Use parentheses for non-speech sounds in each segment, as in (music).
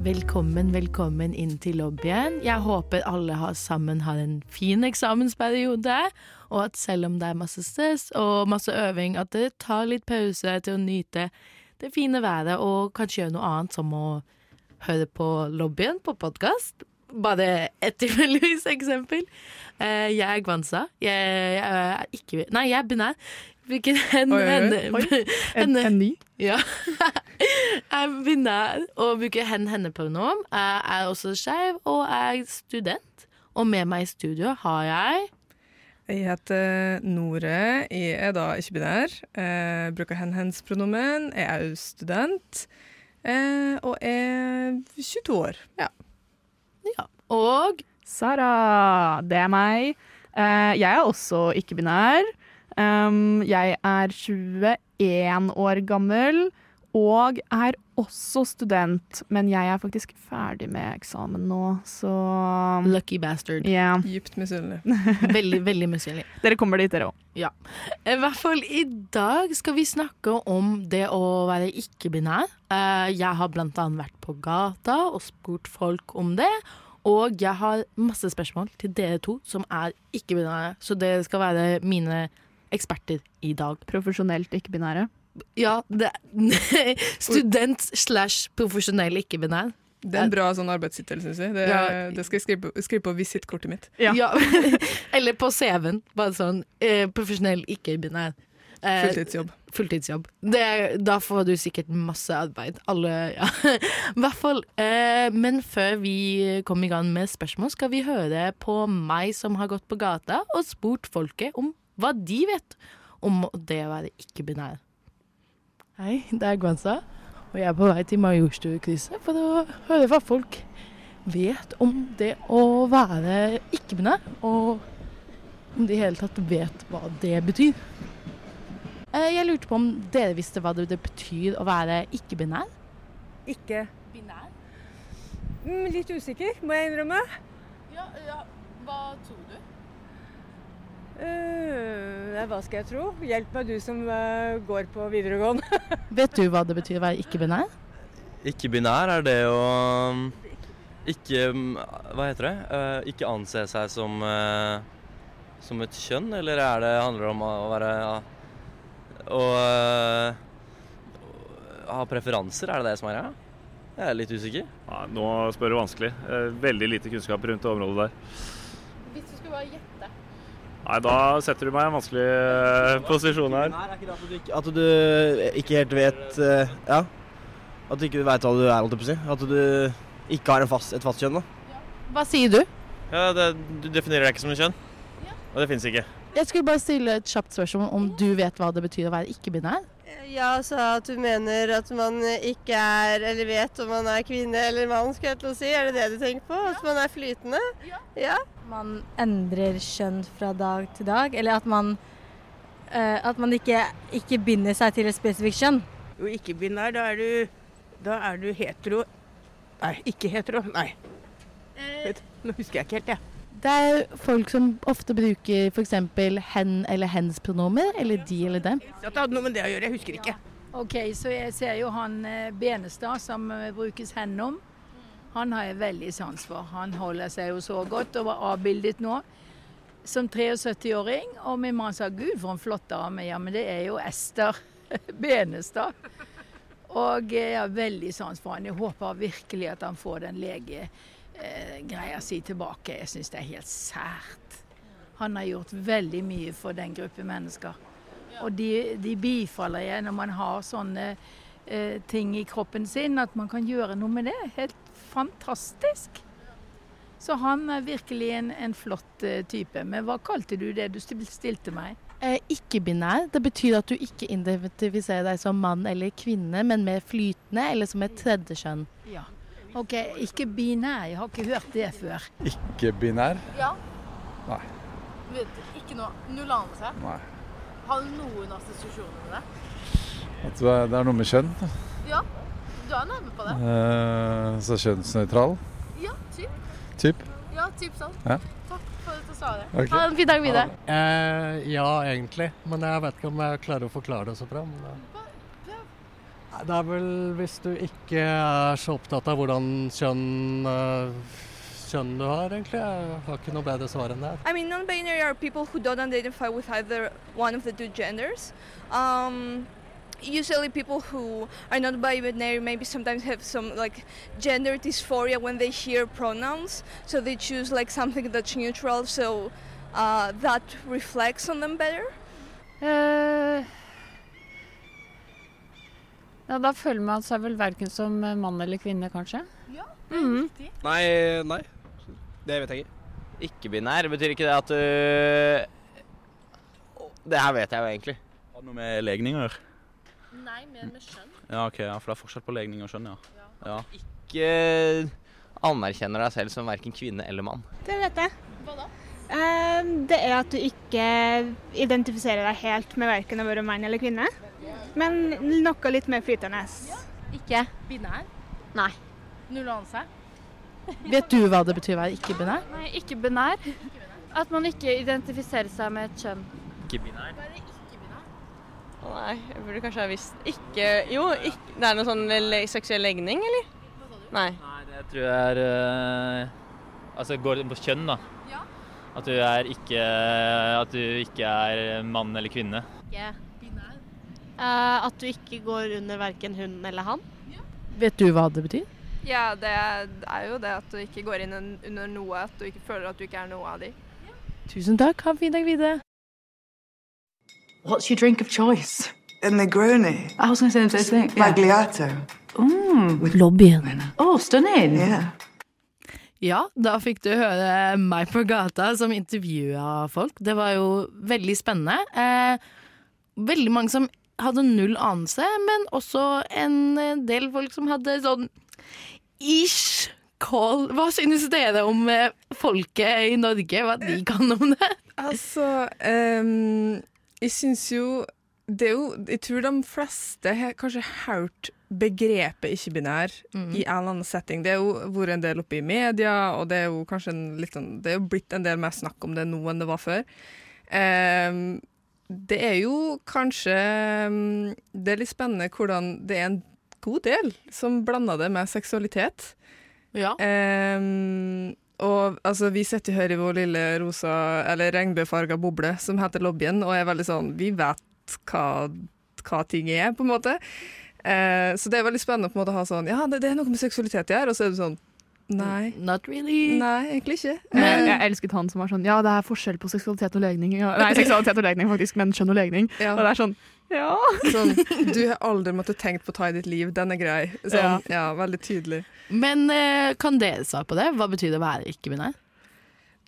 Velkommen, velkommen inn til lobbyen. Jeg håper alle har sammen har en fin eksamensperiode, og at selv om det er masse stress og masse øving, at dere tar litt pause til å nyte det fine været, og kanskje gjøre noe annet som å høre på lobbyen på podkast. Bare ett tilfeldigvis eksempel. Eh, jeg er Gwanza. Jeg, jeg er ikke Nei, jeg er binær. Hvilken (laughs) en, Oi, oi, henne, oi. En, en ny? ja. (laughs) jeg begynner å bruke hen-henne-pronom. Jeg er også skeiv og er student. Og med meg i studio har jeg Jeg heter Nore. Jeg er da ikke-binær. Eh, bruker hen-hens-pronomen. Jeg er jo student. Eh, og er 22 år. Ja. Ja. Og Sara, det er meg. Eh, jeg er også ikke-binær. Um, jeg er 21 år gammel og er også student, men jeg er faktisk ferdig med eksamen nå, så lucky bastard. Ja. Dypt misunnelig. (laughs) Veldig, veldig misunnelig. Dere kommer dit, dere òg. Ja. I hvert fall i dag skal vi snakke om det å være ikke-binær. Eh, Jeg har blant annet vært på gata og spurt folk om det. Og jeg har masse spørsmål til dere to som er ikke-binære. Så dere skal være mine eksperter i dag. Profesjonelt ikke-binære. Ja, det (laughs) Student slash profesjonell ikke-binær. Det er en bra sånn arbeidstittel, syns jeg. Det, Ja. det skal jeg skrive på, skrive på visittkortet mitt. Ja. (laughs) Eller på CV-en. Bare sånn eh, profesjonell ikke-binær. Eh, Fulltidsjobb. Fulltidsjobb. Det, da får du sikkert masse arbeid. Alle, ja. (laughs) I hvert fall. Eh, men før vi kommer i gang med spørsmål, skal vi høre på meg som har gått på gata og spurt folket om hva de vet om det å være ikke-binær. Hei, det er Gwanza, og jeg er på vei til Majorstukrysset for å høre hva folk vet om det å være ikke-binær, og om de i hele tatt vet hva det betyr. Eh, Jeg lurte på om dere visste hva det det betyr å være ikke-binær? Ikke. Binær? Mm, litt usikker, må jeg innrømme. Ja, ja. Hva tror du? Eh, nei, hva skal jeg tro? Hjelp meg, du som uh, går på videregående. (laughs) Vet du hva det betyr å være ikke-binær? Ikke-binær er det å ikke Hva heter det? Uh, ikke anse seg som som et kjønn, eller er det handler det om å være ja, Å ha preferanser, er det det som er greia? Jeg er litt usikker. Ja, nå spør du vanskelig. Veldig lite kunnskap rundt det området der. Hvis du skulle bare gjette. Nei, da setter du meg i en vanskelig eh, posisjon her. Er ikke det at du ikke, at du ikke helt vet eh, Ja. At du ikke veit hva du er, holdt jeg på å si. At du ikke har en fast, et fast kjønn. da. Hva sier du? Ja, det, Du definerer deg ikke som en kjønn? Og det fins ikke. Jeg skulle bare stille et kjapt spørsmål om du vet hva det betyr å være ikke-binær. Ja, så at du mener at man ikke er, eller vet om man er kvinne eller mann, skulle jeg til å si. Er det det du tenker på? At man er flytende? Ja. Ja. Man endrer kjønn fra dag til dag, eller at man, uh, at man ikke, ikke binder seg til et spesifikt kjønn. Jo, ikke binær, da er du, da er du hetero. Nei, ikke hetero. Nei. Vet, nå husker jeg ikke helt, jeg. Det er folk som ofte bruker f.eks. hen eller hens pronomer, eller de eller dem. Det hadde noe med det å gjøre, jeg husker ikke. Ok, så jeg ser jo han eh, Benestad som brukes hen hennom. Han har jeg veldig sans for. Han holder seg jo så godt og var avbildet nå som 73-åring. Og min mann sa 'gud, for en flott dame'. Ja, men det er jo Ester (laughs) Benestad. Og jeg har veldig sans for han. Jeg håper virkelig at han får den legegreia si tilbake. Jeg syns det er helt sært. Han har gjort veldig mye for den gruppe mennesker. Og de, de bifaller jeg når man har sånne eh, ting i kroppen sin, at man kan gjøre noe med det. Helt fantastisk. Så han er virkelig en, en flott eh, type. Men hva kalte du det du stilte meg? Eh, ikke-binær, det betyr at du ikke identifiserer deg som mann eller kvinne, men mer flytende eller som et tredje kjønn. Ja. OK, ikke binær. Jeg har ikke hørt det før. Ikke binær? Ja. Nei. Vet, ikke noe. Null anelse. Nei. Har du noen assosiasjoner med det? At er det er noe med kjønn. Ja, du er nærme på det. Eh, så kjønnsnøytral Ja, typ. typ. Ja, typ sånn. Ja. Takk for at du sa det. Ha en fin dag videre. Eh, ja, egentlig. Men jeg vet ikke om jeg klarer å forklare det så bra. Men det... Det er vel hvis du ikke er så opptatt av hvordan kjønn, eh, kjønn du har, egentlig. Jeg har ikke noe bedre svar enn det. I mean, non-binary are people who don't identify with either one of the two genders. Um, usually, people who are not binary maybe sometimes have some like gender dysphoria when they hear pronouns, so they choose like something that's neutral, so uh, that reflects on them better. uh, ja, da føler man seg vel verken som mann eller kvinne, kanskje. Ja, det er riktig. Nei, nei. Det vet jeg ikke. Ikke-binær, betyr ikke det at du Det her vet jeg jo egentlig. Har det noe med legninger å gjøre? Nei, mer med skjønn. Ja, ok, ja, for det er forskjell på legning og skjønn, ja. ja. Ikke anerkjenner deg selv som verken kvinne eller mann. Det vet jeg. Hva da? Eh, det er at du ikke identifiserer deg helt med verken å være mann eller kvinne. Men noe litt mer flytende. Ikke? Binær? Nei. Null anelse? Vet du hva det betyr å være ikke-binær? Nei, ikke binær. At man ikke identifiserer seg med et kjønn. Ikke-binær? Nei, jeg burde kanskje ha visst ikke Jo, ikke, det er noe sånn le seksuell legning, eller? Nei. Nei, det tror jeg er eh, Altså går på kjønn, da. At du er ikke At du ikke er mann eller kvinne. Ikke. Uh, at du ikke går under verken hun eller han. Ja. Vet du hva det betyr? Ja, det er jo det at du ikke går inn under noe, at du ikke føler at du ikke er noe av de. Tusen takk. Ha en fin dag videre. What's your drink of choice? A Negroni. I was going to say the same thing. Magliato. Mm. Lobbyen. Oh, stunning. Yeah. Ja, da fikk du høre meg på gata som intervjua folk. Det var jo veldig spennende. Eh, veldig mange som hadde null anelse, men også en del folk som hadde sånn ish call. Hva synes dere om eh, folket i Norge, hva de kan om det? Altså, ehm, jeg syns jo Det er jo Jeg tror de fleste har kanskje hørt begrepet ikke-binær Mm. i en eller annen setting. Det har jo vært en del oppe i media, og det er jo kanskje en litt sånn Det er jo blitt en del mer snakk om det nå enn det var før. Um, det er jo kanskje ehm, Det er litt spennende hvordan det er en god del som blander det med seksualitet. Ja. Ehm, og altså, vi sitter her i vår lille rosa, eller regnbuefarga boble som heter Lobbyen, og er veldig sånn Vi vet hva, hva ting er, på en måte. Eh, så det er veldig spennende å på en måte ha sånn Ja, det, det er noe med seksualitet å gjøre, og så er det sånn Nei. Not really. Nei, egentlig ikke. Men Eh, jeg elsket han som var sånn Ja, det er forskjell på seksualitet og legning. Ja, nei, (laughs) seksualitet og legning, faktisk, men kjønn og legning. Ja. Og det er sånn Ja. Sånn, (laughs) du har aldri måttet tenkt på å ta i ditt liv, den er grei. Sånn, ja. veldig tydelig. Men eh, kan dere svare på det? Hva betyr det å være ikke-binær?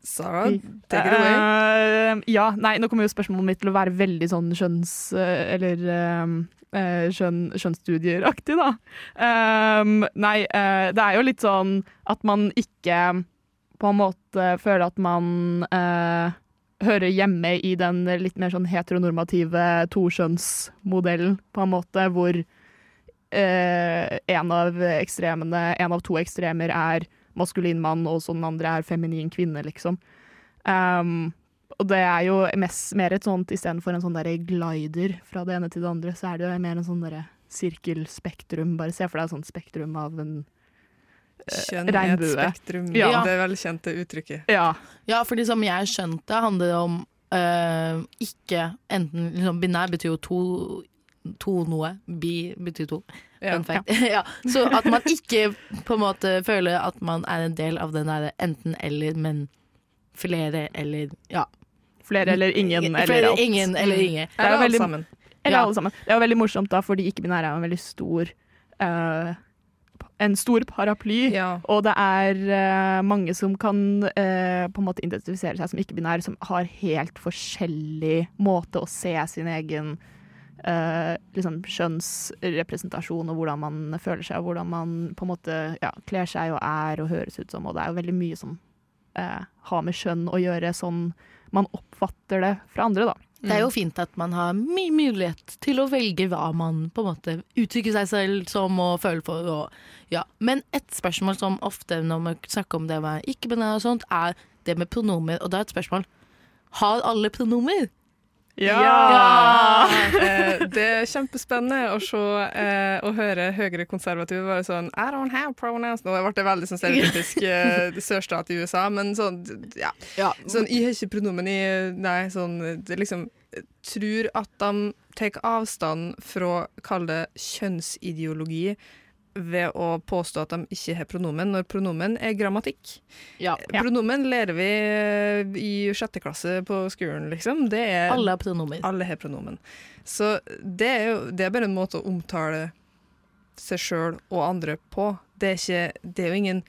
Sara, take it away. Uh, ja, nei, nå kommer jo spørsmålet mitt til å være veldig sånn skjønns... eh, eller eh, skjønn, skjønnsstudieraktig, da. Um, nei, eh, det er jo litt sånn at man ikke på en måte føler at man uh, hører hjemme i den litt mer sånn heteronormative toskjønnsmodellen, på en måte, hvor eh, en av ekstremene, en av to ekstremer er maskulin mann, og så den andre er feminin kvinne, liksom. Um, og det er jo mest, mer et sånt istedenfor en sånn der glider fra det ene til det andre, så er det jo mer en sånn derre sirkelspektrum. Bare se for deg et sånt spektrum av en eh, Kjønn er et regnbue. spektrum. Ja. Det er velkjente uttrykket. Ja. Ja, fordi som jeg skjønte, handler det om eh, ikke enten liksom, Binær betyr jo to, to noe. Bi betyr to. Ja. Fun fact. Ja. (laughs) Så at man ikke på en måte føler at man er en del av den derre enten-eller, men flere eller ja. Flere eller ingen eller Flere, alt. ingen eller Mm. ingen. Det er jo veldig, Eller Ja. alle sammen. Det jo veldig morsomt, da, fordi ikke-binære er en veldig stor uh, En stor paraply, og det er uh, mange som kan uh, på en måte identifisere seg som ikke-binære, som har helt forskjellig måte å se sin egen uh, liksom kjønnsrepresentasjon og hvordan man føler seg, og hvordan man på en måte ja, kler seg og er og høres ut som. Og det er jo veldig mye som har med kjønn å gjøre, sånn man oppfatter det fra andre, da. Det er jo fint at man har mye mulighet til å velge hva man på en måte uttrykker seg selv som og føler for. Og, ja. Men et spørsmål som ofte når man snakker om det med ikke-binære og sånt, er det med pronomer. Og da er et spørsmål Har alle pronomer? Ja! (laughs) Eh, det er kjempespennende å se eh, og høre høyere konservative være sånn I don't have pronouns. Nå ble det veldig sånn stereotypisk (laughs) eh, sørstat i USA, men sånn ja. Sånn, jeg har ikke pronomen i Nei, sånn det liksom Tror at de tar avstand fra, kall det, kjønnsideologi ved å påstå at de ikke har pronomen, når pronomen er grammatikk. Ja. Pronomen lærer vi eh, i sjette klasse på skolen, liksom. Det er, Alle har pronomer. Alle har pronomen. Så det er jo det er bare en måte å omtale seg sjøl og andre på. Det er, ikke, det er jo ingen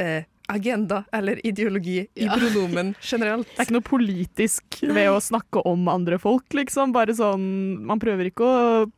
eh, agenda eller ideologi i Ja. (laughs) pronomen generelt. Det er ikke noe politisk ved å snakke om andre folk, liksom. Bare sånn Man prøver ikke å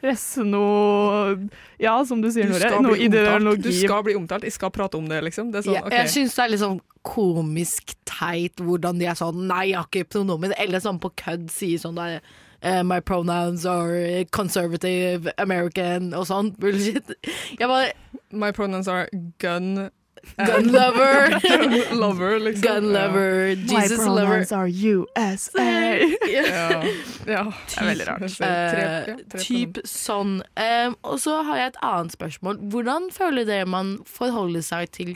presse noe Ja, som du sier, Nore. Noe ideologi. du skal bli omtalt. Jeg skal prate om det, liksom. Det er sånn, yeah. okay. Jeg syns det er litt sånn komisk teit hvordan de er sånn Nei, jeg har ikke pronomen. Eller sånn på kødd sier sånn der eh, My pronouns are conservative American og sånn bullshit. Jeg bare My pronouns are gun Gun lover. (laughs) gun lover, liksom. Gun lover, My Jesus lover. pronouns are USA. (laughs) Ja. ja. Det er veldig rart. Ja, tre typ sånn. Um, og så har jeg et annet spørsmål. Hvordan føler dere man forholder seg til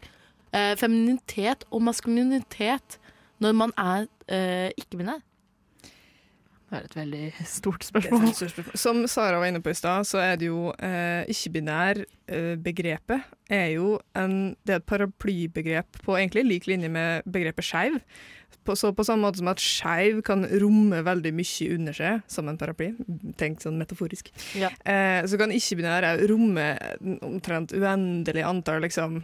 uh, femininitet og maskulinitet når man er uh, ikke-binær? Det er et veldig stort spørsmål. stort spørsmål. (laughs) Som Sara var inne på i stad, så er det jo eh, ikke-binær-begrepet er jo en, det er et paraplybegrep på egentlig lik linje med begrepet skeiv. På, så på samme måte som at skeiv kan romme veldig mye under seg, som en paraply, tenkt sånn metaforisk, Ja. eh, så kan ikke-binær romme omtrent uendelig antall liksom,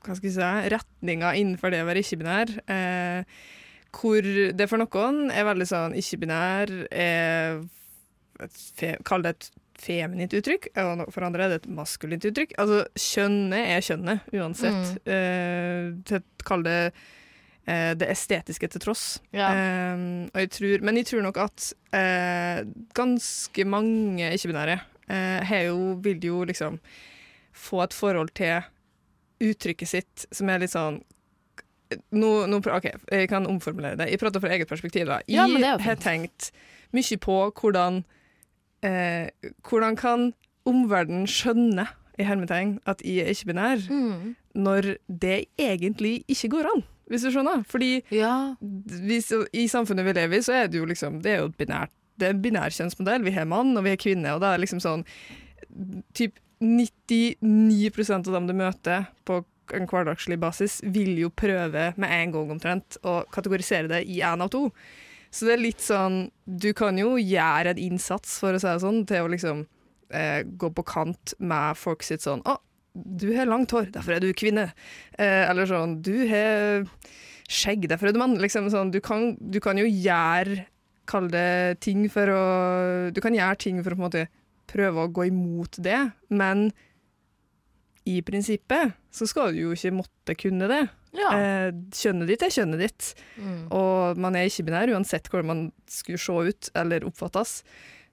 hva skal jeg si, retninger innenfor det å være ikke-binær. Eh, hvor det for noen er veldig sånn ikke-binær Kall det et feminint uttrykk, og for andre er det et maskulint uttrykk. Altså, kjønnet er kjønnet, uansett. Eh, kall det eh, det estetiske til tross. Ja. Eh, og jeg tror, men jeg tror nok at eh, ganske mange ikke-binære eh, jo, vil jo liksom få et forhold til uttrykket sitt som er litt sånn nå, nå, OK, jeg kan omformulere det. Jeg prater fra eget perspektiv. da. Jeg Ja, men det er har tenkt mye på hvordan eh, Hvordan kan omverdenen skjønne i hermetegn at jeg er ikke-binær, Mm. når det egentlig ikke går an, hvis du skjønner? Fordi hvis, i samfunnet vi lever i, så er det jo liksom Det er jo et binært det er en binær kjønnsmodell. Vi har mann, og vi har kvinne, og det er liksom sånn typ 99% av dem du møter på en hverdagslig basis, vil jo prøve med en gang omtrent å kategorisere det i én av to. Så det er litt sånn Du kan jo gjøre en innsats, for å si det sånn, til å liksom eh, gå på kant med folk sitt sånn Å, du har langt hår, derfor er du kvinne. Eh, eller sånn Du har skjegg, derfor er du mann. Liksom sånn, du, kan, du kan jo gjøre Kall det ting for å Du kan gjøre ting for å på en måte prøve å gå imot det, men i prinsippet så skal du jo ikke måtte kunne det. Ja. Eh, kjønnet ditt er kjønnet ditt, Mm. og man er ikke-binær uansett hvordan man skulle se ut eller oppfattes.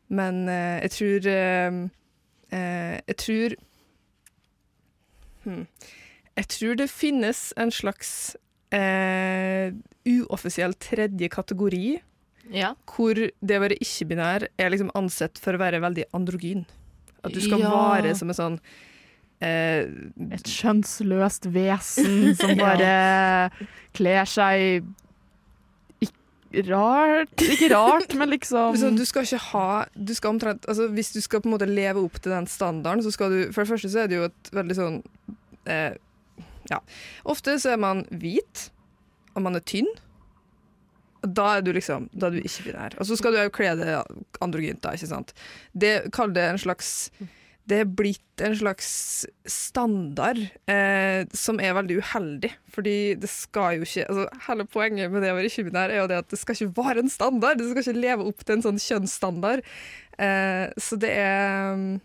Men eh, jeg tror eh, eh, Jeg tror hmm, Jeg tror det finnes en slags eh, uoffisiell tredje kategori Ja. hvor det å være ikke-binær er liksom ansett for å være veldig androgyn. At du skal Ja. vare som en sånn eh, Et kjønnsløst vesen som (laughs) bare kler seg rart Ikke rart, men liksom så du skal ikke ha du skal omtrent, altså, Hvis du skal på en måte leve opp til den standarden, så skal du For det første så er det jo et veldig sånn eh, Ja. Ofte så er man hvit, og man er tynn. Da er du liksom Da er du ikke binær. Og så skal du jo kle det androgynt, da, ikke sant. Det Kall det en slags det er blitt en slags standard eh, som er veldig uheldig. Fordi det skal jo ikke altså, Hele poenget med det å være ikke-binær er jo det at det skal ikke være en standard. Det skal ikke leve opp til en sånn kjønnsstandard. Eh, så det er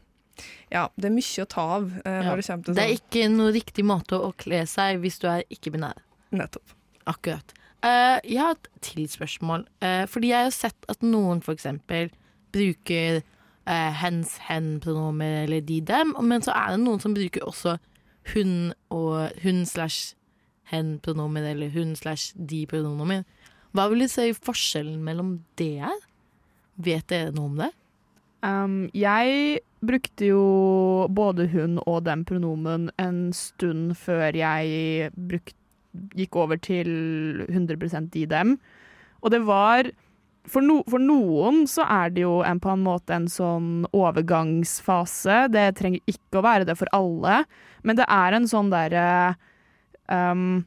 Ja, det er mye å ta av eh, Ja. det til Det er sånn. ikke noe riktig måte å kle seg hvis du er ikke-binær. Nettopp. Akkurat. eh, jeg har et tilspørsmål. Eh, fordi jeg har sett at noen for eksempel bruker eh, hens, hen-pronomer eller de, dem, men så er det noen som bruker også hun og hun slash hen-pronomer eller hun slash de-pronomer. Hva vil du si forskjellen mellom det er? Vet dere noe om det? Um, jeg brukte jo både hun og den pronomen en stund før jeg brukte, gikk over til 100% de dem. Og det var for, no, for, noen så er det jo en, på en måte en sånn overgangsfase. Det trenger ikke å være det for alle, men det er en sånn derre um,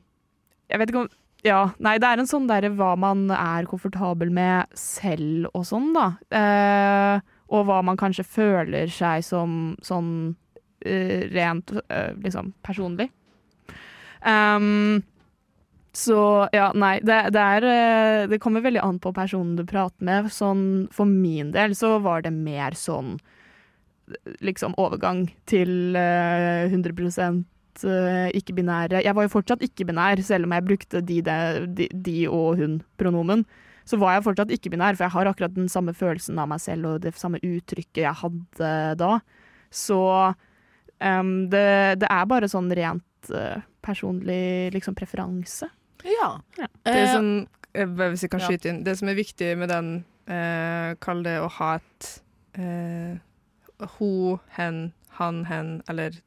Jeg vet ikke om ja, nei, det er en sånn derre hva man er komfortabel med selv og sånn, da. Uh, og hva man kanskje føler seg som sånn uh, rent uh, liksom personlig. Um, så ja, nei, det, det, er uh, Det kommer veldig an på personen du prater med. Sånn for min del så var det mer sånn liksom overgang til 100% ikke-binære Jeg var jo fortsatt ikke-binær, selv om jeg brukte de, de, de og hun-pronomen. Så var jeg fortsatt ikke-binær, for jeg har akkurat den samme følelsen av meg selv og det samme uttrykket jeg hadde da. Så um, det, det, er bare sånn rent uh, personlig liksom preferanse. Ja. ja. Det, som, hvis jeg kan skyte inn, det som er viktig med den, eh, kall det å ha et eh, ho, hen, han, hen, eller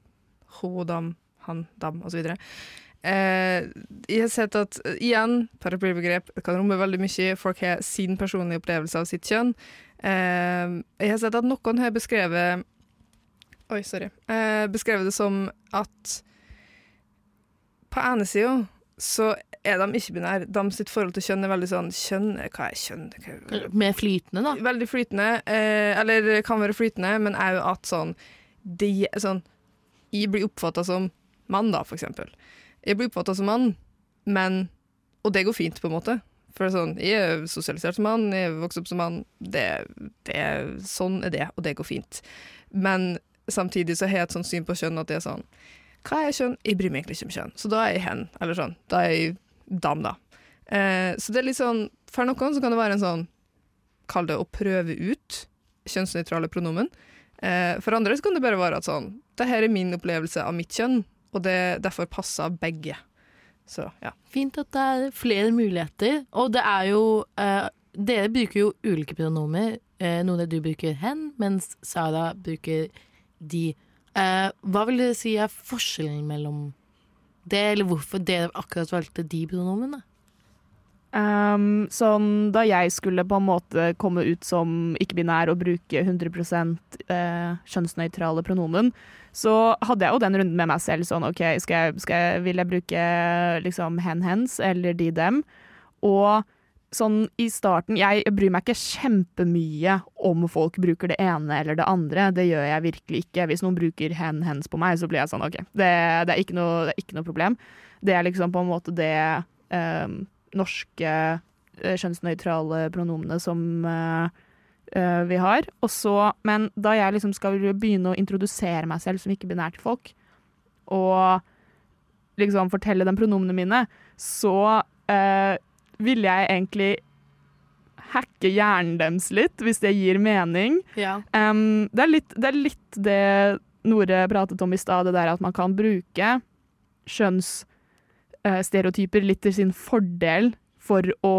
ho, dam, han, dam, osv. Eh, jeg har sett at uh, igjen, paraplybegrep kan romme veldig mye. Folk har sin personlige opplevelse av sitt kjønn. Eh, jeg har sett at noen har beskrevet Oi, sorry. Eh, beskrevet det som at på ene sida så er de ikke-binære. De sitt forhold til kjønn er veldig sånn Kjønn Hva er kjønn? Hva er... Mer flytende, da? Veldig flytende. eller kan være flytende, men òg at sånn de, sånn, Jeg blir oppfatta som mann, da, for eksempel. Jeg blir oppfatta som mann, men Og det går fint, på en måte. For sånn, jeg er sosialisert som mann, jeg er vokst opp som mann. Det, det, sånn er det, og det går fint. Men samtidig så har jeg et sånt syn på kjønn at det er sånn Hva er kjønn? Jeg bryr meg egentlig ikke om kjønn. Så da er jeg hen, eller sånn. Da er jeg dam, da. Eh, så det er litt sånn For noen så kan det være en sånn Kall det å prøve ut kjønnsnøytrale pronomen. Eh, for andre så kan det bare være at sånn Det her er min opplevelse av mitt kjønn, og det derfor passer begge. Så, ja. Fint at det er flere muligheter. Og det er jo eh, Dere bruker jo ulike pronomer. Eh, noen av du bruker hen, mens Sara bruker de. Eh, hva vil dere si er forskjellen mellom det, eller hvorfor dere akkurat valgte de pronomene? Um, sånn da jeg skulle på en måte komme ut som ikke-binær og bruke 100 eh, kjønnsnøytrale pronomen, så hadde jeg jo den runden med meg selv. Sånn OK, skal jeg, skal jeg, vil jeg bruke liksom hen-hens eller de-dem? Og sånn i starten Jeg bryr meg ikke kjempemye om folk bruker det ene eller det andre. Det gjør jeg virkelig ikke. Hvis noen bruker hen-hens på meg, så blir jeg sånn OK, det, det, er, ikke noe, det er ikke noe problem. Det er liksom på en måte det eh, norske kjønnsnøytrale pronomene som uh, uh, vi har. Også, men da jeg liksom skal begynne å introdusere meg selv som ikke-binær til folk, og liksom fortelle dem pronomene mine, så ville jeg egentlig hacke hjernen deres litt, hvis det gir mening. Ja. Um, det, er litt, det, er litt, det Nore pratet om i stad, det der at man kan bruke kjønnsstereotyper litt til sin fordel for å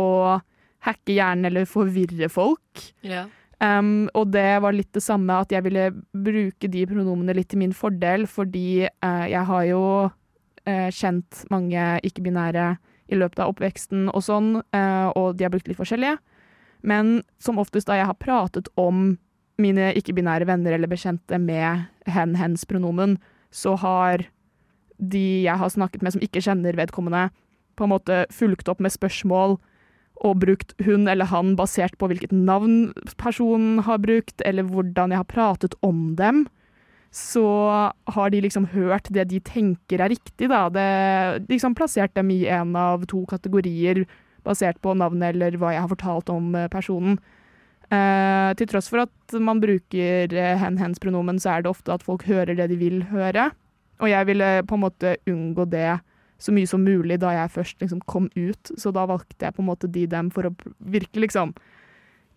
hacke hjernen eller forvirre folk. Ja. Um, og det var litt det samme, at jeg ville bruke de pronomene litt til min fordel, fordi uh, jeg har jo uh, kjent mange ikke-binære i løpet av oppveksten og sånn, uh, og de har brukt litt forskjellige. Men som oftest da jeg har pratet om mine ikke-binære venner eller bekjente med hen-hens-pronomen, så har de jeg har snakket med som ikke kjenner vedkommende, på en måte fulgt opp med spørsmål og brukt hun eller han basert på hvilket navn personen har brukt, eller hvordan jeg har pratet om dem, så har de liksom hørt det de tenker er riktig, da. Det, de liksom plassert dem i en av to kategorier basert på navnet eller hva jeg har fortalt om personen. Eh, til tross for at man bruker hen-hens-pronomen, så er det ofte at folk hører det de vil høre. Og jeg ville på en måte unngå det så mye som mulig da jeg først liksom kom ut. Så da valgte jeg på en måte de dem for å virkelig liksom eh,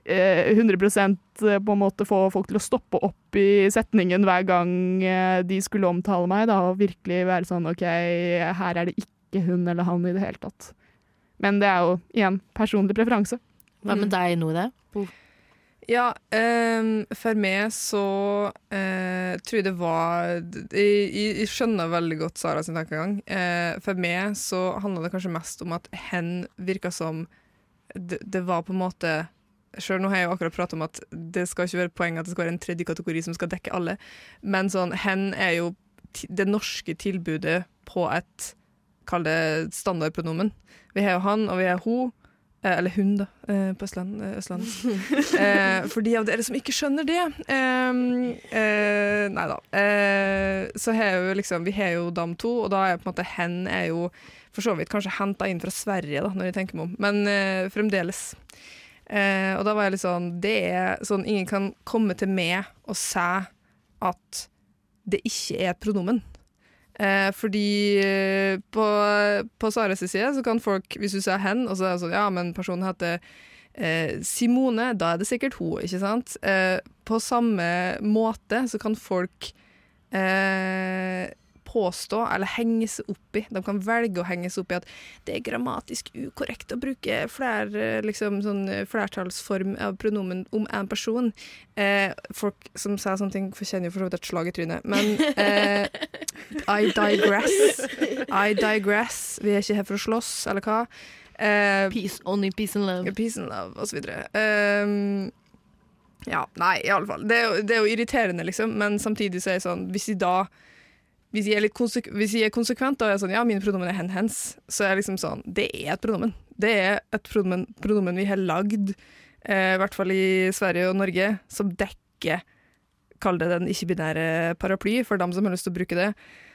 100% på en måte få folk til å stoppe opp i setningen hver gang eh, de skulle omtale meg, da, og virkelig være sånn OK, her er det ikke hun eller han i det hele tatt. Men det er jo igjen personlig preferanse. Hva med deg, Nore? Ja, um, for meg så uh, tror jeg det var jeg, jeg, jeg skjønner veldig godt Sara sin tankegang. Uh, for meg så handla det kanskje mest om at hen virka som det, det var på en måte Sjøl nå har jeg jo akkurat pratet om at det skal ikke være poeng at det skal være en tredje kategori som skal dekke alle, men sånn, hen er jo det norske tilbudet på et Kall det standardpronomen. Vi har jo han, og vi har hun. Eh, eller hun, da, eh, på Østland, eh, østlandsk. (laughs) eh, for de av dere som ikke skjønner det eh, eh, Nei da. Eh, så har jo liksom Vi har jo dam to, og da er på en måte hen er jo for så vidt kanskje henta inn fra Sverige, da, når jeg tenker meg om. Men eh, fremdeles. Eh, og da var jeg litt sånn Det er sånn Ingen kan komme til meg og si at det ikke er et pronomen. Eh, fordi eh, på, på Saras side så kan folk, hvis du sier hen, og så er det sånn Ja, men personen heter eh, Simone, da er det sikkert hun, ikke sant? Eh, på samme måte så kan folk eh, påstå eller henge seg opp i De kan velge å henge seg opp i at det er grammatisk ukorrekt å bruke fler, liksom, sånn flertallsform av pronomen om en person. Eh, folk som sier sånne ting, fortjener jo for så vidt et slag i trynet. Men eh, I digress. I digress. Vi er ikke her for å slåss, eller hva. Eh, peace, only peace and love. Peace and love, videre. Um, ja, nei, i alle fall. Det er, jo, det er jo irriterende, liksom, men samtidig så er det sånn Hvis de da hvis jeg, hvis jeg er konsekvent og er sånn, ja, mine pronomen er hen, hens, så er jeg liksom sånn Det er et pronomen. Det er et pronomen, pronomen vi har lagd, eh, i hvert fall i Sverige og Norge, som dekker Kall det den ikke-binære paraply, for dem som har lyst til å bruke det.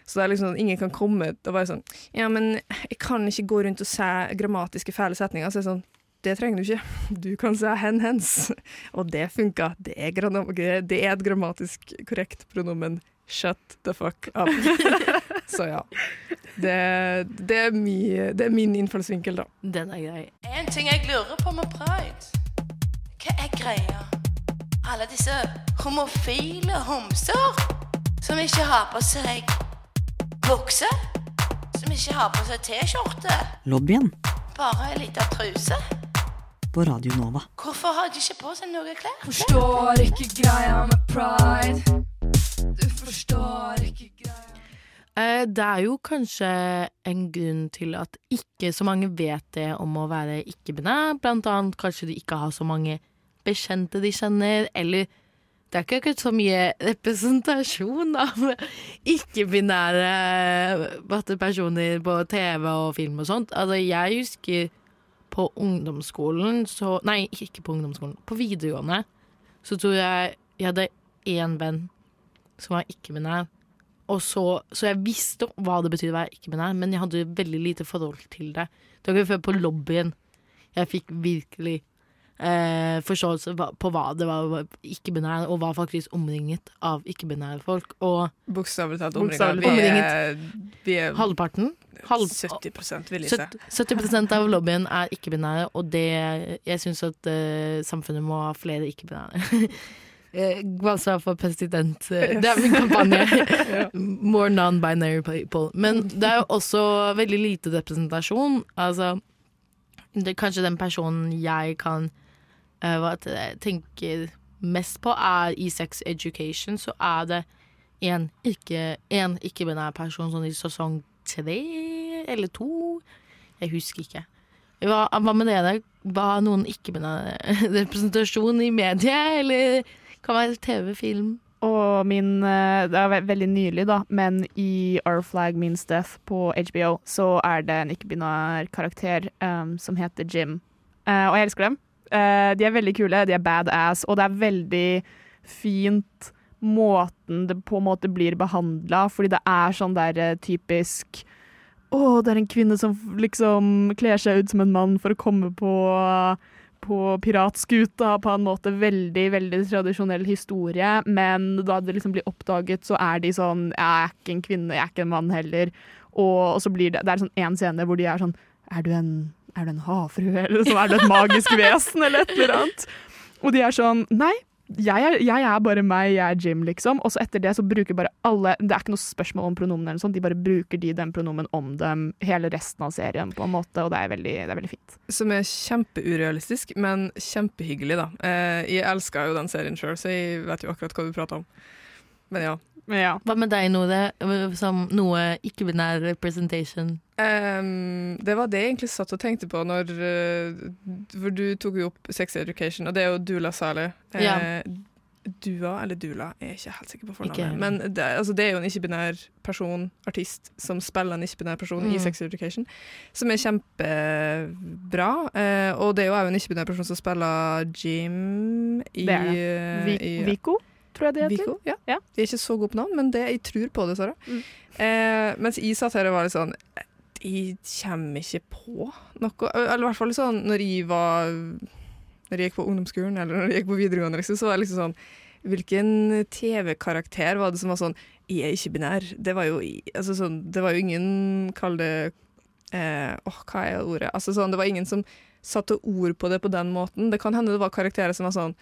Så det er liksom sånn, ingen kan komme og være sånn Ja, men jeg kan ikke gå rundt og se grammatiske fæle setninger. Så jeg er sånn det trenger du ikke. (laughs) Du kan si hen, hens. (laughs) Og det funka. Det det er et grammatisk korrekt pronomen. Shut the fuck up. (laughs) Så ja. Det, det, er mye, det er min innfallsvinkel, da. Den er grei. En ting jeg lurer på med pride. Hva er greia? Alle disse homofile homser som ikke har på seg bukse, som ikke har på seg T-skjorte, Lobbyen bare ei lita truse. på Radio Nova. Hvorfor har de ikke på seg noe klær? Forstår ikke greia med pride. Du forstår ikke greia Eh, Det er jo kanskje en grunn til at ikke så mange vet det om å være ikke-binær. Blant annet kanskje de ikke har så mange bekjente de kjenner, eller det er ikke akkurat så mye representasjon av ikke-binære personer på TV og film og sånt. Altså, jeg husker på ungdomsskolen så Nei, ikke på ungdomsskolen. På videregående så tror jeg jeg hadde én venn som var ikke-binær. Så, så jeg visste hva det betyr å være ikke-binær, men jeg hadde veldig lite forhold til det. Det var ikke før på lobbyen jeg fikk virkelig eh, forståelse på hva det var ikke-binær, og var faktisk omringet av ikke-binære folk. Og Bokstavelig talt omringet. Vi er- vi er Halvparten. Halv, 70 vil jeg si. 70 70 av lobbyen er ikke-binære, og det Jeg syns at eh, samfunnet må ha flere ikke-binære. (laughs) Eh, Gvalstad for president. eh, Det er min kampanje. (laughs) More non-binary people. Men det er jo også veldig lite representasjon. Altså, det, kanskje den personen jeg kan eh, hva heter tenker mest på, er i sex education, så er det ikke- en ikke-binær person sånn i sesong tre eller to. Jeg husker ikke. Hva, hva med dere? Var noen ikke-binær (laughs) representasjon i mediet, eller kan være TV, film? Og min eh, Det er veldig nylig, da, men i Our Flag Means Death på HBO så er det en ikke-binær karakter um, som heter Jim. Uh, og jeg elsker dem. Uh, de er veldig kule, de er badass, og det er veldig fint måten det på en måte blir behandla, fordi det er sånn der typisk å, det er en kvinne som liksom kler seg ut som en mann for å komme på, på piratskuta på en måte veldig, veldig tradisjonell historie, men da det liksom blir oppdaget, så er de sånn Jeg er ikke en kvinne, jeg er ikke en mann heller. Og, og så blir det Det er sånn én scene hvor de er sånn Er du en, er du en havfrue, eller så er du et magisk vesen, eller et eller annet? Og de er sånn Nei, jeg er, jeg er bare meg, jeg er Jim, liksom. Og så etter det så bruker bare alle Det er ikke noe spørsmål om pronomen, eller sånt, de bare bruker de den pronomen om dem hele resten av serien, på en måte, og det er veldig, det er veldig fint. Som er kjempeurealistisk, men kjempehyggelig, da. Eh, jeg elsker jo den serien sjøl, så jeg vet jo akkurat hva du prater om. Men ja. Hva med deg, Nore? Som noe ikke-binær representation? Um, det var det jeg egentlig satt og tenkte på når eh, For du tok jo opp sex education, og det er jo Dula Saleh. Eh, Ja. Dua, eller Dula, jeg er ikke helt sikker på fornavnet. Men det, altså, det er jo en ikke-binær person, artist, som spiller en ikke-binær person i Mm. sex education, som er kjempebra. Eh, og det er jo en ikke-binær person som spiller Jim i Det er det. eh, Vi- i- Vico, tror jeg det heter. Vico, ja. Jeg er ikke så god på navn, men det, jeg tror på det, Sara. Eh, mens jeg satt her og var litt sånn Jeg kommer ikke på noe Eller i hvert fall sånn når jeg var Når jeg gikk på ungdomsskolen, eller når jeg gikk på videregående, liksom, så var det liksom sånn Hvilken TV-karakter var det som var sånn Jeg er ikke binær. Det var jo, altså sånn, det var jo ingen Kall det eh, Åh, hva er ordet? Altså sånn, det var ingen som satte ord på det på den måten. Det kan hende det var karakterer som var sånn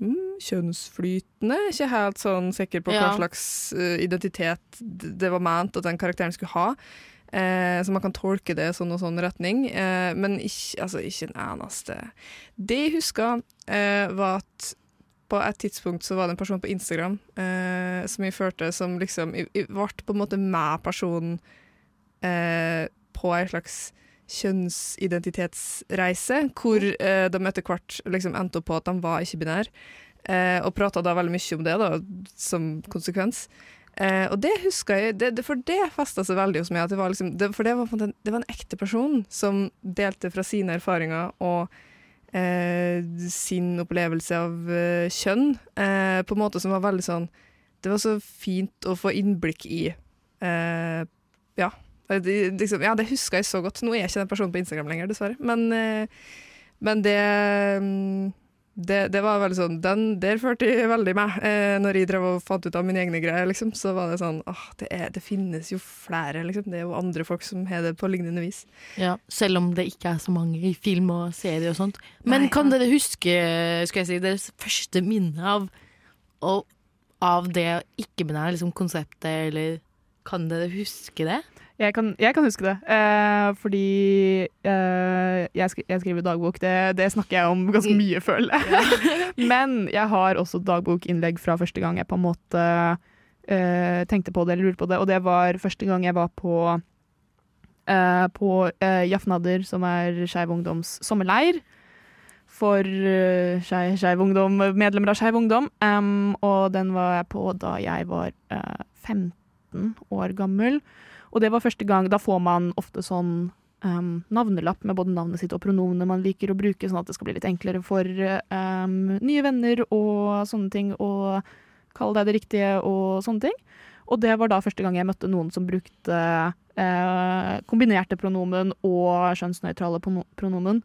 mm, kjønnsflytende. Ikke helt sånn sikker på Ja. hva slags uh, identitet det var ment at den karakteren skulle ha. Eh, så man kan tolke det sånn og sånn retning, eh, men ikke, altså, ikke en eneste. Det jeg husker, eh, var at på et tidspunkt så var det en person på Instagram eh, som jeg følte som liksom Jeg, ble på en måte med personen eh, på en slags kjønnsidentitetsreise, hvor eh, de etter hvert liksom endte opp på at de var ikke-binære. eh, og prata da veldig mye om det da, som konsekvens. Eh, og det husker jeg, det, det, for det festa seg veldig hos meg. Det var liksom, det, for det var, en det var en ekte person som delte fra sine erfaringer og eh, sin opplevelse av eh, kjønn, eh, på en måte som var veldig sånn Det var så fint å få innblikk i. Ja. Det, liksom, ja, det husker jeg så godt. Nå er jeg ikke den personen på Instagram lenger, dessverre. Men, eh, men det, mm, det Det var veldig sånn den, Der førte jeg veldig meg. Eh, når jeg drev og fant ut av mine egne greier, liksom, så var det sånn åh, det, er, det finnes jo flere, liksom. Det er jo andre folk som har det på lignende vis. Ja, selv om det ikke er så mange i film og serie og sånt. Men Nei, kan dere huske skal jeg si, deres første minne av, av det ikke-binære liksom, konseptet, eller kan dere huske det? Jeg kan, jeg kan huske det, eh, fordi eh, jeg, skri, jeg skriver dagbok. Det, det snakker jeg om ganske mye, føler jeg. (laughs) Men jeg har også dagbokinnlegg fra første gang jeg på en måte eh, tenkte på det eller lurte på det, og det var første gang jeg var på eh, på uh, Jafnader, som er Skeiv Ungdoms sommerleir. For uh, Skeiv Ungdom, medlemmer av Skeiv Ungdom. Um, og den var jeg på da jeg var eh, 15 år gammel. Og det var første gang Da får man ofte sånn um, navnelapp med både navnet sitt og pronomene man liker å bruke, sånn at det skal bli litt enklere for um, nye venner og sånne ting å kalle deg det riktige og sånne ting. Og det var da første gang jeg møtte noen som brukte eh, kombinerte pronomen og kjønnsnøytrale pronomen.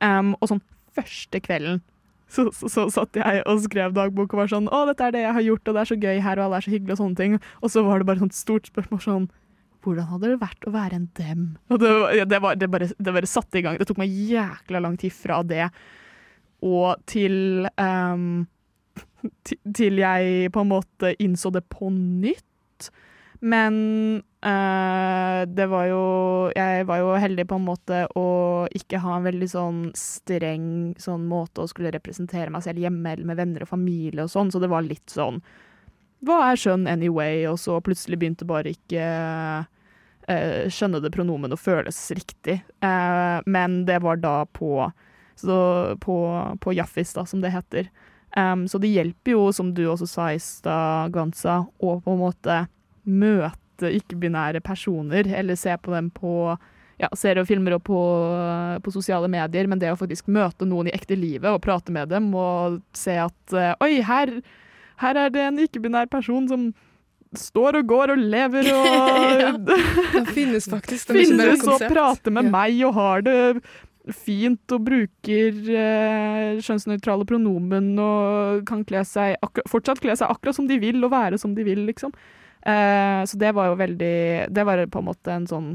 Um, og sånn første kvelden så, så, så satt jeg og skrev dagbok og var sånn 'Å, dette er det jeg har gjort, og det er så gøy her, og alle er så hyggelige', og sånne ting. Og så var det bare sånt stort spørsmål sånn hvordan hadde det vært å være en dem? Og det, det, var, det, bare, det bare satte i gang. Det tok meg jækla lang tid fra det og til (laughs) um, til, jeg på en måte innså det på nytt. Men uh, det var jo Jeg var jo heldig på en måte å ikke ha en veldig sånn streng sånn måte å skulle representere meg selv hjemme eller med venner og familie og sånn, så det var litt sånn Hva er skjønn anyway? Og så plutselig begynte bare ikke eh, skjønnede pronomen og føles riktig. Eh, men det var da på så på, på Jaffis, da, som det heter. Um, så det hjelper jo, som du også sa i stad, Gansa, å på en måte møte ikke-binære personer, eller se på dem på ja, serier og filmer og på, på sosiale medier, men det å faktisk møte noen i ekte livet og prate med dem og se at uh, oi, her, her er det en ikke-binær person som står og går og lever (laughs) og (laughs) De finnes faktisk. De ikke bare finnes og prater med meg og har det fint og bruker eh, kjønnsnøytrale pronomen og kan kle seg fortsatt kle seg akkurat som de vil og være som de vil, liksom. Eh, så det var jo veldig Det var på en måte en sånn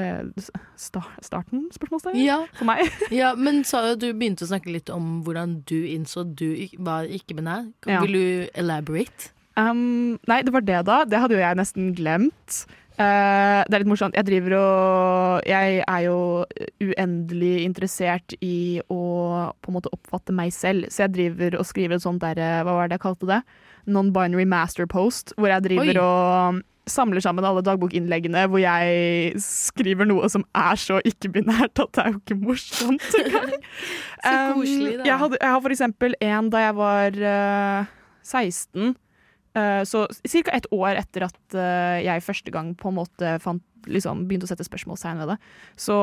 eh, starten, spørsmålstegn, Ja. for meg. (laughs) ja, men Sara, du begynte å snakke litt om hvordan du innså du var ikke-binær. Ja. Vil du elaborate? Um, nei, det var det, da. Det hadde jo jeg nesten glemt. Uh, det er litt morsomt. Jeg driver og Jeg er jo uendelig interessert i å på en måte oppfatte meg selv, så jeg driver og skriver et sånt der eh, Hva var det jeg kalte det? Non-binary master post, hvor jeg driver Oi. og samler sammen alle dagbokinnleggene hvor jeg skriver noe som er så ikke-binært at det er jo ikke morsomt (laughs) engang. Så koselig, da. Um, Jeg, hadde, jeg har for eksempel en da jeg var uh, 16. eh, så ca. ett år etter at eh, jeg første gang på en måte fant, liksom, begynte å sette spørsmålstegn ved det. Så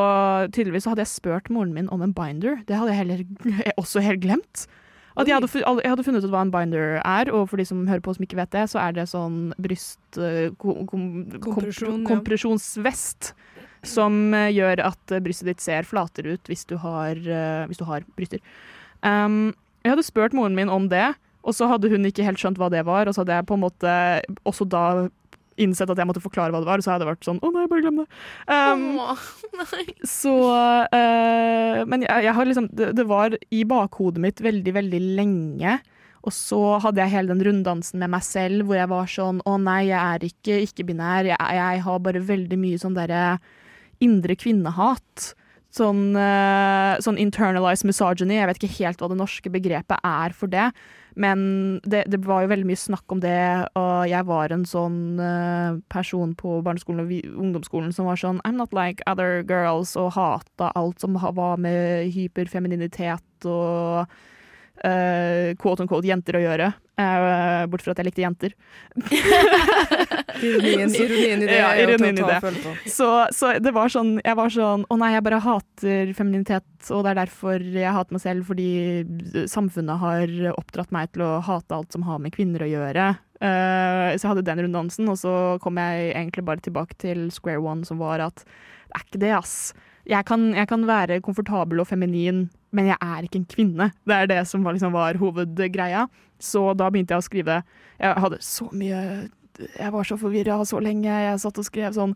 tydeligvis så hadde jeg spurt moren min om en binder. Det hadde jeg heller (laughs) også helt glemt. At jeg hadde, jeg hadde funnet ut hva en binder er, og for de som hører på som ikke vet det, så er det sånn bryst... eh, kom, kom, som gjør at brystet ditt ser flatere ut hvis du har, hvis du har bryster. Um, jeg hadde spurt moren min om det, og så hadde hun ikke helt skjønt hva det var, og så hadde jeg på en måte også da innsett at jeg måtte forklare hva det var, og så hadde jeg vært sånn Å nei, bare glem det. Um, så uh, Men jeg, jeg har liksom det, det var i bakhodet mitt veldig, veldig lenge. Og så hadde jeg hele den runddansen med meg selv hvor jeg var sånn Å nei, jeg er ikke ikke-binær. Jeg, jeg har bare veldig mye sånn derre indre kvinnehat. Sånn, eh, sånn internalized misogyny. Jeg vet ikke helt hva det norske begrepet er for det. Men det, det var jo veldig mye snakk om det, og jeg var en sånn eh, person på barneskolen og ungdomsskolen som var sånn I'm not like other girls, og hata alt som var med hyperfemininitet og uh, quote on quote jenter å gjøre. Eh, bort fra at jeg likte jenter. (laughs) Ironien, (laughs) ironien i det Ja, ta, ironien i det. Så, så det var sånn Jeg var sånn Å nei, jeg bare hater femininitet, og det er derfor jeg hater meg selv, fordi samfunnet har oppdratt meg til å hate alt som har med kvinner å gjøre. Uh, så jeg hadde den runddansen, og så kom jeg egentlig bare tilbake til square one, som var at det er ikke det, ass. Jeg kan, jeg kan være komfortabel og feminin, men jeg er ikke en kvinne. Det er det som var, liksom, var hovedgreia. Så da begynte jeg å skrive. Jeg hadde så mye Jeg var så forvirra så lenge. Jeg satt og skrev sånn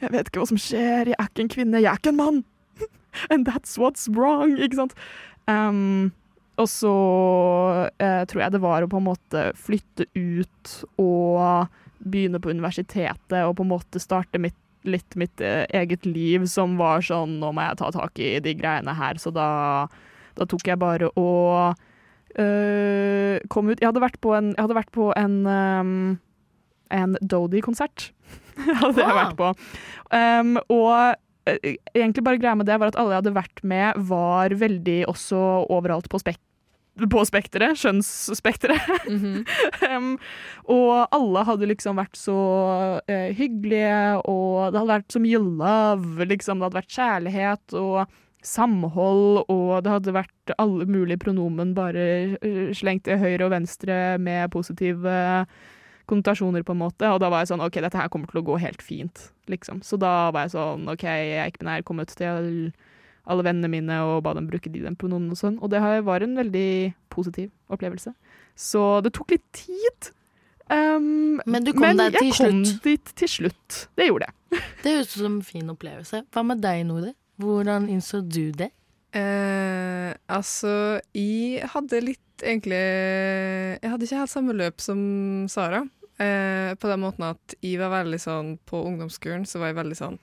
Jeg vet ikke hva som skjer, jeg er ikke en kvinne, jeg er ikke en mann! (laughs) And that's what's wrong! Ikke sant? Um, og så eh, tror jeg det var å på en måte flytte ut og begynne på universitetet og på en måte starte mitt, litt mitt eh, eget liv som var sånn Nå må jeg ta tak i de greiene her. Så da, da tok jeg bare og eh, kom ut Jeg hadde vært på en, jeg hadde vært på en, um, en Dodie-konsert. (laughs) hadde jeg vært på. Um, og eh, egentlig bare greia med det var at alle jeg hadde vært med, var veldig også overalt på spek på spekteret, skjønnsspekteret. um, (laughs) og alle hadde liksom vært så uh, hyggelige, og det hadde vært så mye love, liksom. Det hadde vært kjærlighet og samhold, og det hadde vært alle mulige pronomen bare eh, slengt til høyre og venstre med positive konnotasjoner, på en måte. Og da var jeg sånn OK, dette her kommer til å gå helt fint, liksom. Så da var jeg sånn OK, jeg er ikke binær, kom ut til alle vennene mine og ba dem bruke de den pronomen og sånn. Og det var en veldig positiv opplevelse. Så det tok litt tid. Um, Men du kom der til jeg kom dit til slutt. Det gjorde jeg. Det høres ut som en fin opplevelse. Hva med deg, Nore? Hvordan innså du det? Eh, altså, jeg hadde litt egentlig Jeg hadde ikke helt samme løp som Sara. Eh, på den måten at jeg var veldig sånn På ungdomsskolen så var jeg veldig sånn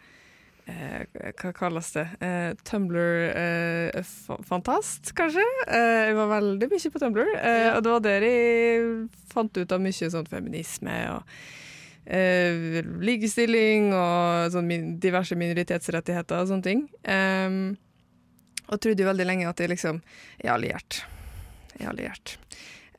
eh, Hva kalles det? Eh, Tumblr-fantast, kanskje? Eh, jeg var veldig mye på Tumblr. Eh, og det var der jeg fant ut av mye sånn feminisme og eh, likestilling og sånn min, diverse minoritetsrettigheter og sånne ting. Um, og trodde jo veldig lenge at jeg liksom er alliert. Jeg er alliert.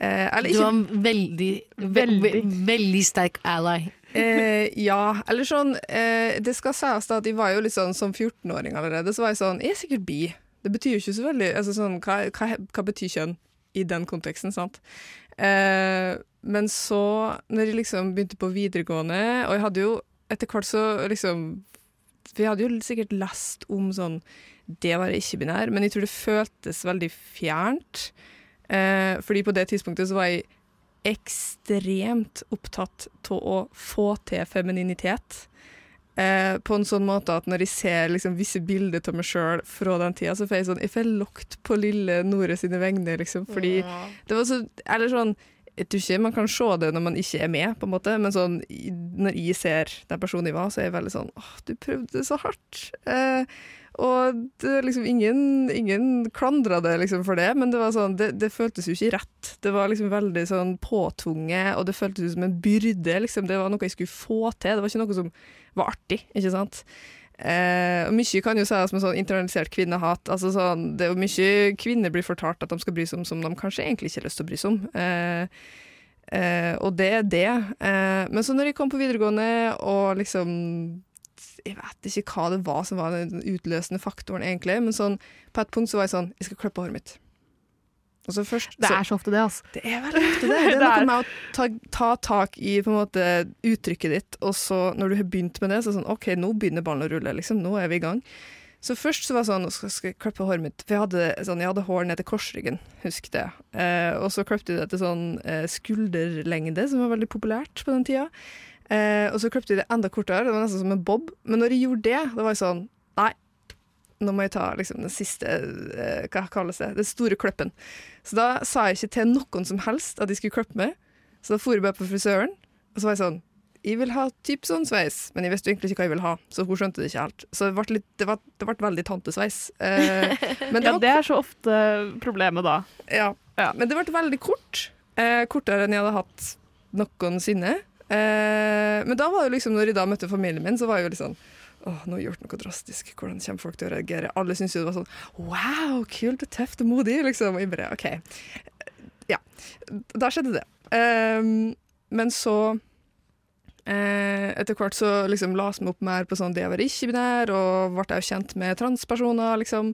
Eh, eller Du var en veldig, veldig, Veldig. sterk ally. Eh, ja, eller sånn eh, Det skal sies at jeg var jo litt sånn som 14-åring allerede, så var jeg sånn Jeg er sikkert bi. Det betyr jo ikke så veldig altså sånn, hva, hva, hva betyr kjønn i den konteksten, sant? Eh, men så, når jeg liksom begynte på videregående, og jeg hadde jo etter hvert så liksom Vi hadde jo sikkert lest om sånn det var ikke-binær, men jeg tror det føltes veldig fjernt. Eh, fordi på det tidspunktet så var jeg ekstremt opptatt av å få til femininitet. Eh, på en sånn måte at når jeg ser liksom, visse bilder av meg sjøl fra den tida, så får jeg sånn Jeg får lokt på lille Nore sine vegne, liksom. Fordi Ja. det var så Eller sånn Jeg tror ikke man kan se det når man ikke er med, på en måte, men sånn når jeg ser den personen jeg var, så er jeg veldig sånn Åh, du prøvde så hardt. Eh, og det liksom ingen, ingen klandra det liksom for det, men det sånn, det, det føltes jo ikke rett. Det var liksom veldig sånn påtvunget, og det føltes ut som en byrde. Liksom. Det var noe jeg skulle få til. Det var ikke noe som var artig, ikke sant. Eh, og mye kan jo sies med sånn internalisert kvinnehat. Altså sånn, det er jo mye kvinner blir fortalt at de skal bry seg om som de kanskje egentlig ikke har lyst til å bry seg om. Eh, eh, og det er det. Eh, men så når jeg kom på videregående og liksom Jeg vet ikke hva det var som var den utløsende faktoren, egentlig, men sånn, på et punkt så var jeg sånn Jeg skal klippe håret mitt. Og så først, Det er så ofte det, altså. Det er veldig ofte det. (laughs) Det er noe med å ta, ta tak i på en måte uttrykket ditt, og så når du har begynt med det, så er det sånn OK, nå begynner ballen å rulle, liksom. Nå er vi i gang. Så først så var det sånn, skal, skal jeg klippe håret mitt? For jeg hadde, sånn, jeg hadde hår ned til korsryggen, husk det. Eh, og så klippet jeg det til sånn eh, skulderlengde, som var veldig populært på den tida. Eh, og så klippet jeg det enda kortere, det var nesten som en bob. Men når jeg gjorde det, da var jeg sånn, nei, nå må jeg ta liksom, den siste, eh, hva kalles det, den store klippen. Så da sa jeg ikke til noen som helst at de skulle klippe meg. Så da for jeg bare på frisøren, og så var jeg sånn Jeg vil ha typ sånn sveis, men jeg visste egentlig ikke hva jeg ville ha, så hun skjønte det ikke helt. Så det ble, litt, det ble, det ble veldig tantesveis. Eh, (laughs) men det ja, det er så ofte problemet da. ja. Men det ble veldig kort. Eh, kortere enn jeg hadde hatt noensinne. Eh, men da var det liksom, når jeg da møtte familien min, så var jeg jo litt sånn Åh, nå har jeg gjort noe drastisk. Hvordan kommer folk til å reagere? Alle syntes jo det var sånn Wow, kult og tøft og modig, liksom. Og jeg bare OK. Ja. Da skjedde det. Eh, men så eh, Etter hvert så liksom la vi opp mer på sånn det å være ikke-binær, og ble jeg jo kjent med transpersoner, liksom.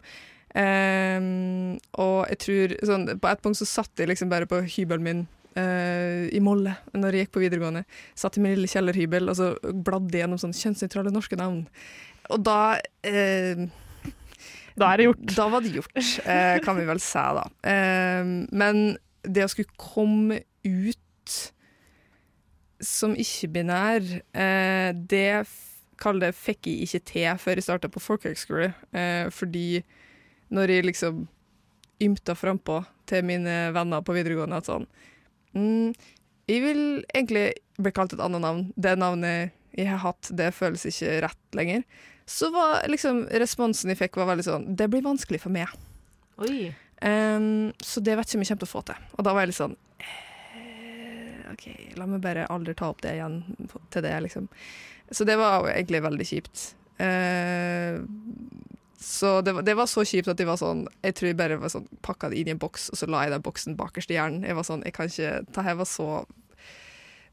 Ehm, og jeg tror sånn, På et punkt så satt jeg liksom bare på hybelen min eh, i Molle når jeg gikk på videregående. Satt i min lille kjellerhybel og så bladde gjennom sånn kjønnsnøytrale norske navn. Og da uh, Da er det gjort. Da var det gjort, uh, kan vi vel si, da. Men det å skulle komme ut som ikke-binær, det kall det fikk jeg ikke til før jeg starta på folkehøgskole. Eh, fordi når jeg liksom ymta frampå til mine venner på videregående at sånn mm, Jeg vil egentlig bli kalt et annet navn. Det navnet jeg har hatt, det føles ikke rett lenger. Så var liksom responsen jeg fikk, var veldig sånn Det blir vanskelig for meg. Oi. Um, så det vet ikke om jeg kommer til å få til. Og da var jeg litt sånn eh, OK, la meg bare aldri ta opp det igjen til det, liksom. Så det var egentlig veldig kjipt. Eh, så det var, det var så kjipt at de var sånn Jeg tror jeg bare var sånn, pakka det inn i en boks, og så la jeg den boksen bakerst i hjernen. Jeg var sånn, jeg kan ikke Det her var så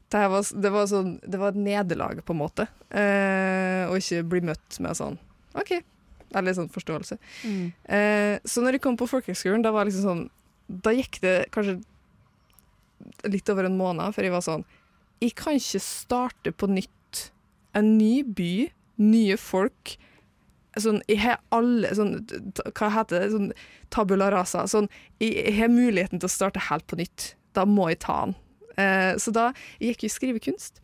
det, her var, det, var sånn, det var et nederlag, på en måte. Eh, å ikke bli møtt med sånn OK. Eller sånn forståelse. Mm. Eh, så når jeg kom på folkehøgskolen, da var liksom sånn Da gikk det kanskje litt over en måned før jeg var sånn Jeg kan ikke starte på nytt. En ny by, nye folk. Sånn, jeg har alle sånn, Hva heter det? Sånn tabula rasa. Sånn, jeg, jeg har muligheten til å starte helt på nytt. Da må jeg ta den. Eh, så da jeg gikk jo skrivekunst.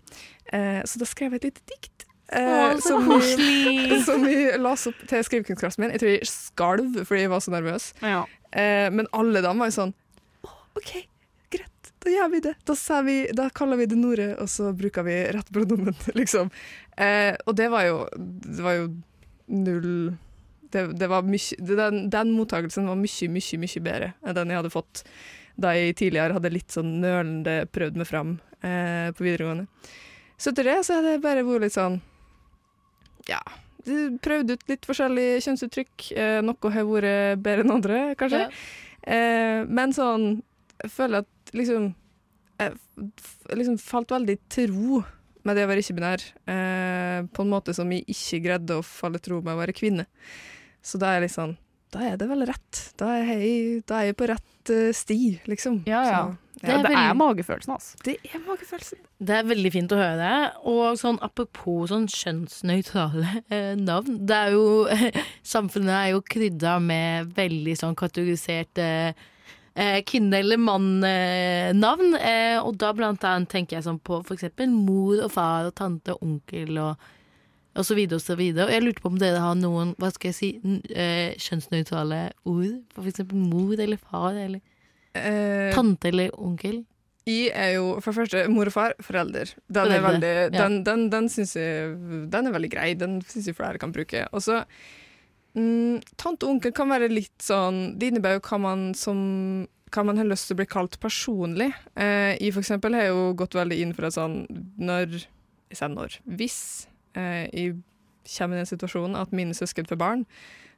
Eh, så da skrev jeg et lite dikt. Eh, så som, vi, (laughs) som vi las opp til skrivekunstklassen min. Jeg tror jeg skalv fordi jeg var så nervøs. Eh, men alle dem var jo sånn «Å, OK, greit, da gjør vi det. Da, vi, da kaller vi det Nore, og så bruker vi rett pronomen, (laughs) liksom. Eh, og det var jo Det var jo null det, det var mye, den, den mottakelsen var mye, mye, mye bedre enn den jeg hadde fått da jeg tidligere hadde litt sånn nølende prøvd meg fram eh, på videregående. Så etter det så hadde jeg bare vært litt sånn Ja. Prøvd ut litt forskjellige kjønnsuttrykk. Eh, noe har vært bedre enn andre, kanskje. Eh, men sånn Jeg føler at liksom Jeg liksom falt veldig til ro med det å være ikke-binær, eh, på en måte som jeg ikke greide å falle tro med å være kvinne. Så da er jeg litt sånn Da er det vel rett. Da er jeg, da er jeg på rett uh, sti, liksom. Ja, ja. Det er, det er magefølelsen, altså. Det er magefølelsen. Det er veldig fint å høre. Og sånn apropos sånn kjønnsnøytrale eh, navn. Det er jo (laughs) Samfunnet er jo krydra med veldig sånn kategoriserte eh, kvinne- eller mann-navn. Eh, og da blant annet tenker jeg sånn på eksempel mor og far og tante og onkel og og så videre og så videre. Og jeg lurte på om dere har noen hva skal jeg si, eh, kjønnsnøytrale ord? For eksempel mor eller far eller Eh, tante eller onkel? Jeg er jo for det første mor og far, forelder. Den, er veldig, ja. den, den, den syns jeg den er veldig grei. Den syns jeg flere kan bruke. Og så mm, Tante og onkel kan være litt sånn Det innebærer jo hva man som hva man har lyst til å bli kalt personlig. Eh, jeg for eksempel har jo gått veldig inn for at sånn når Jeg sier når. Hvis eh, jeg kommer i den situasjonen at mine søsken får barn,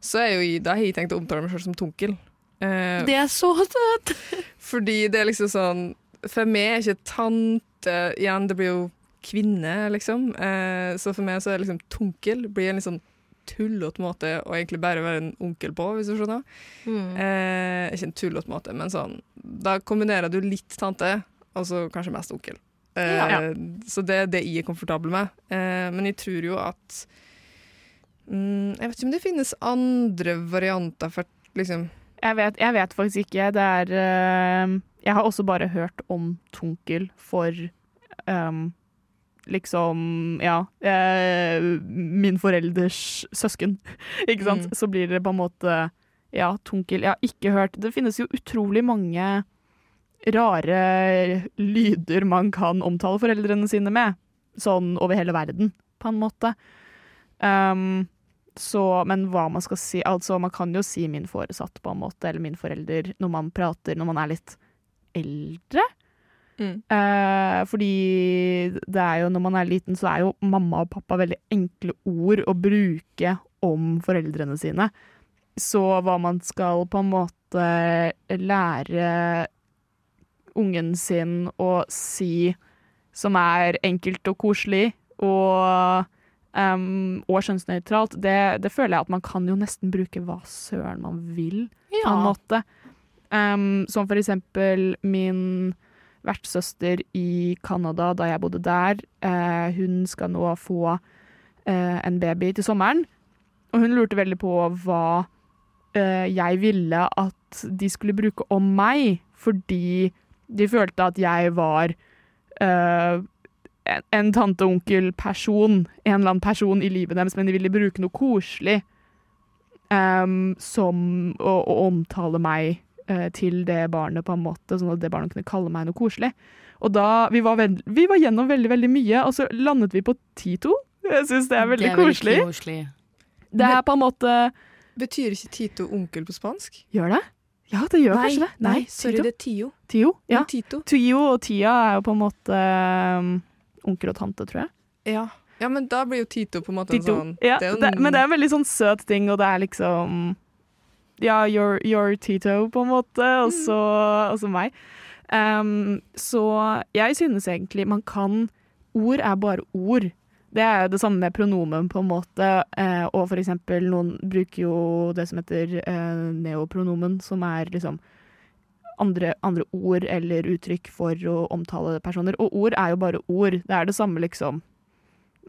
så er jo jeg, da har jeg tenkt å omtale meg selv som tonkel. Eh, Det er så søtt! (laughs) fordi det er liksom sånn For meg er ikke tante Igjen, det blir jo kvinne, liksom. Eh, så for meg så er liksom tonkel blir en litt sånn tullete måte å egentlig bare være en onkel på, hvis du skjønner. Mm. Eh, ikke en tullete måte, men sånn Da kombinerer du litt tante, og så kanskje mest onkel. Eh, Ja. Så det er det jeg er komfortabel med. Eh, men jeg tror jo at mm, Jeg vet ikke om det finnes andre varianter for liksom Jeg vet, jeg vet faktisk ikke. Det er eh, Jeg har også bare hørt om tonkel for ehm, liksom Ja. eh, min forelders søsken, (laughs) ikke sant? Mm. Så blir det på en måte Ja, Tunkel. Jeg har ikke hørt Det finnes jo utrolig mange rare lyder man kan omtale foreldrene sine med. Sånn over hele verden, på en måte. Um, så, men hva man skal si Altså, man kan jo si min foresatt, på en måte, eller min forelder, når man prater når man er litt eldre. Mm. Eh, fordi det er jo, når man er liten, så er jo mamma og pappa veldig enkle ord å bruke om foreldrene sine. Så hva man skal på en måte lære ungen sin å si som er enkelt og koselig og, um, og kjønnsnøytralt, det, det føler jeg at man kan jo nesten bruke hva søren man vil, på en måte. Um, som for eksempel min vertssøster i Canada, da jeg bodde der. Eh, hun skal nå få eh, en baby til sommeren. Og hun lurte veldig på hva eh, jeg ville at de skulle bruke om meg, fordi de følte at jeg var eh, en, en tante-onkel-person, en eller annen person i livet deres, men de ville bruke noe koselig em, som å, å omtale meg eh, til det barnet på en måte, sånn at det barnet kunne kalle meg noe koselig. Og da, vi var, veld, vi var gjennom veldig, veldig mye, og så landet vi på Tito. Jeg syns det er veldig Det er veldig koselig. koselig. Det er på en måte Betyr ikke Tito onkel på spansk? Gjør det? Ja, det gjør Nei, kanskje det. nei, sorry, det er Tio. Tio, ja. Tito. Tio og Tia er jo på en måte um, onkel og tante, tror jeg. Ja. ja, men da blir jo Tito på en måte Tito. sånn Ja, det er jo det, men det er en veldig sånn søt ting, og det er liksom Ja, you're, your, Tito, på en måte, og Mm. så, og så meg. Um, så jeg synes egentlig man kan Ord er bare ord. Det er det samme med pronomen, på en måte. Eh, og for eksempel, noen bruker jo det som heter eh, neopronomen, som er liksom andre, andre ord eller uttrykk for å omtale personer. Og ord er jo bare ord. Det er det samme, liksom.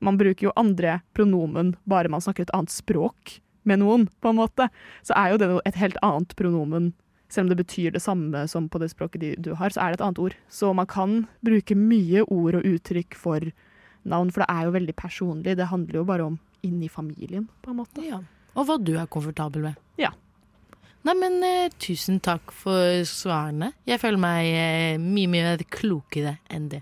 Man bruker jo andre pronomen bare man snakker et annet språk med noen, på en måte. Så er jo det et helt annet pronomen. Selv om det betyr det samme som på det språket de, du har, så er det et annet ord. Så man kan bruke mye ord og uttrykk for navn, for det er jo veldig personlig. Det handler jo bare om inni familien, på en måte. Ja. Og hva du er komfortabel med. Ja. Nei, men eh, tusen takk for svarene. Jeg føler meg eh, mye mer klokere enn det.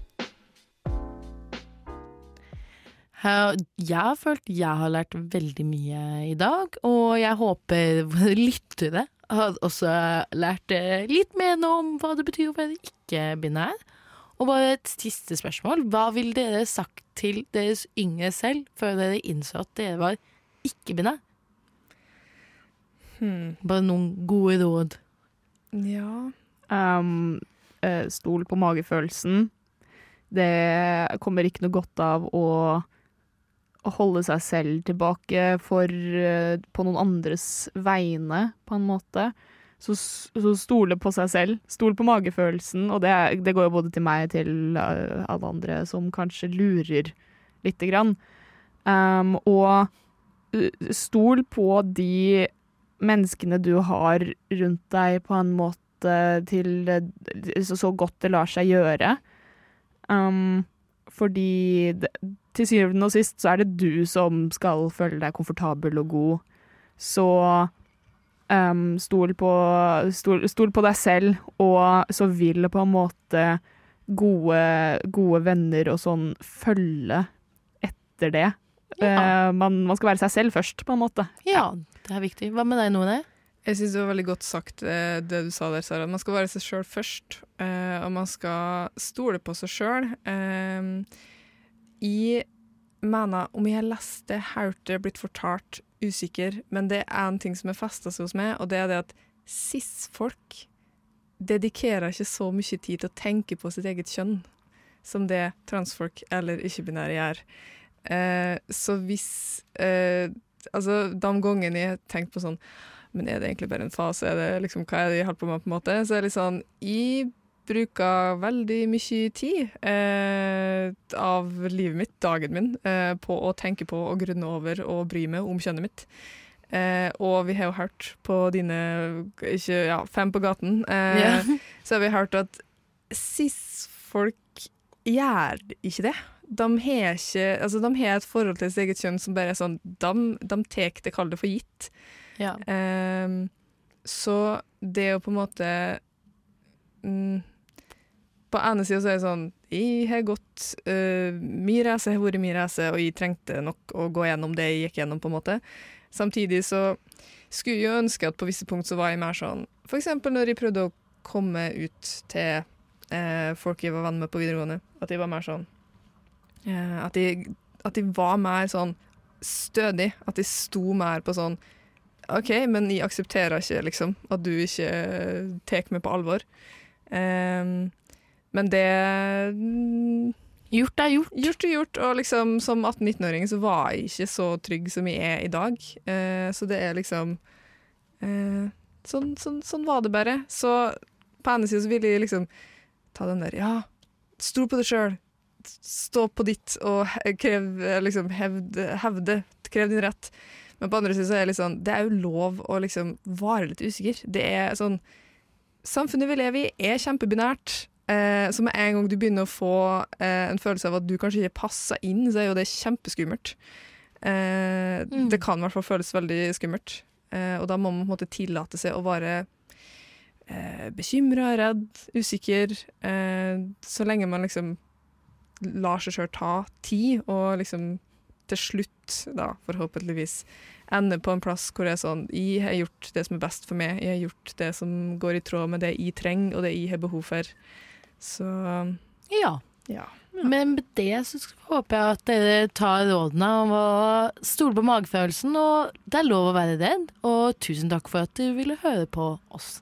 Jeg har følt jeg har lært veldig mye i dag, og jeg håper (laughs) lyttere har også lært eh, litt mer nå om hva det betyr å være ikke-binær. Og bare et siste spørsmål. Hva ville dere sagt til deres yngre selv før dere innså at dere var ikke-binær? Hmm. Bare noen gode råd. Ja. Um, eh, stol på magefølelsen. Det kommer ikke noe godt av å, å holde seg selv tilbake for, eh, på noen andres vegne, på en måte. Så, så stole på seg selv. Stol på magefølelsen. Og det, det går jo både til meg og til eh, alle andre som kanskje lurer lite grann. Um, og uh, stol på de menneskene du har rundt deg på en måte til eh, så godt det lar seg gjøre. Um, fordi det, til syvende og sist så er det du som skal føle deg komfortabel og god. Så um, stol, på, stol, stol på deg selv, og så vil på en måte gode, gode venner og sånn følge etter det. Eh, man, man skal være seg selv først, på en måte. Ja, det er viktig. Hva med deg, None? Jeg syns det var veldig godt sagt eh, det du sa der, Sara. Man skal være seg sjøl først, eh, og man skal stole på seg sjøl. jeg mener, om jeg har lest det, hørt det, blitt fortalt, usikker, men det er en ting som er festa seg hos meg, og det er det at cis-folk dedikerer ikke så mye tid til å tenke på sitt eget kjønn som det transfolk eller ikke-binære gjør. Eh, så hvis eh, Altså, de gangene jeg har tenkt på sånn Men er det egentlig bare en fase? Er det liksom, hva er det jeg holder på med? på en måte? Så er det litt sånn Jeg bruker veldig mye tid eh, av livet mitt, dagen min, eh, på å tenke på og grunne over og bry meg om kjønnet mitt. Eh, og vi har jo hørt på dine ikke, ja, fem på gaten, eh, Ja. (laughs) så har vi hørt at cis-folk gjør ikke det. De har, ikke, altså de har et forhold til sitt eget kjønn som bare er sånn De, de tar det, kaller det for gitt. Ja. Um, så det å på en måte mm, På ene sida så er det sånn Jeg har gått uh, Min reise har vært min reise, og jeg trengte nok å gå gjennom det jeg gikk gjennom, på en måte. Samtidig så skulle jeg jo ønske at på visse punkt så var jeg mer sånn eksempel når jeg prøvde å komme ut til uh, folk jeg var venn med på videregående. At jeg var mer sånn uh, at, jeg, at jeg var mer sånn stødig. At jeg sto mer på sånn OK, men jeg aksepterer ikke liksom at du ikke tar meg på alvor. Um, men det Gjort er gjort. Gjort er gjort, og liksom som 18-19-åring så var jeg ikke så trygg som jeg er i dag. Uh, så det er liksom uh, sånn, sånn, sånn var det bare. Så på ene siden så ville jeg liksom ta den der Ja, stol på deg sjøl. Stå på ditt og krev eh, liksom hevde, hevde. Krev din rett. Men på andre siden så er det sånn Det er jo lov å liksom være litt usikker. Det er sånn Samfunnet vi lever i, er kjempebinært. Eh, så med en gang du begynner å få eh, en følelse av at du kanskje ikke passer inn, så er jo det kjempeskummelt. Eh, Det kan i hvert fall føles veldig skummelt. Eh, og da må man på en måte tillate seg å være eh, bekymra, redd, usikker. Eh, så lenge man liksom lar seg sjøl ta tid, og liksom til slutt, da, forhåpentligvis, ender på en plass hvor det er sånn Jeg har gjort det som er best for meg. Jeg har gjort det som går i tråd med det jeg trenger, og det jeg har behov for. Så Ja. ja. Men med det så håper jeg at dere tar rådene om å stole på magefølelsen, og det er lov å være redd. Og tusen takk for at du ville høre på oss.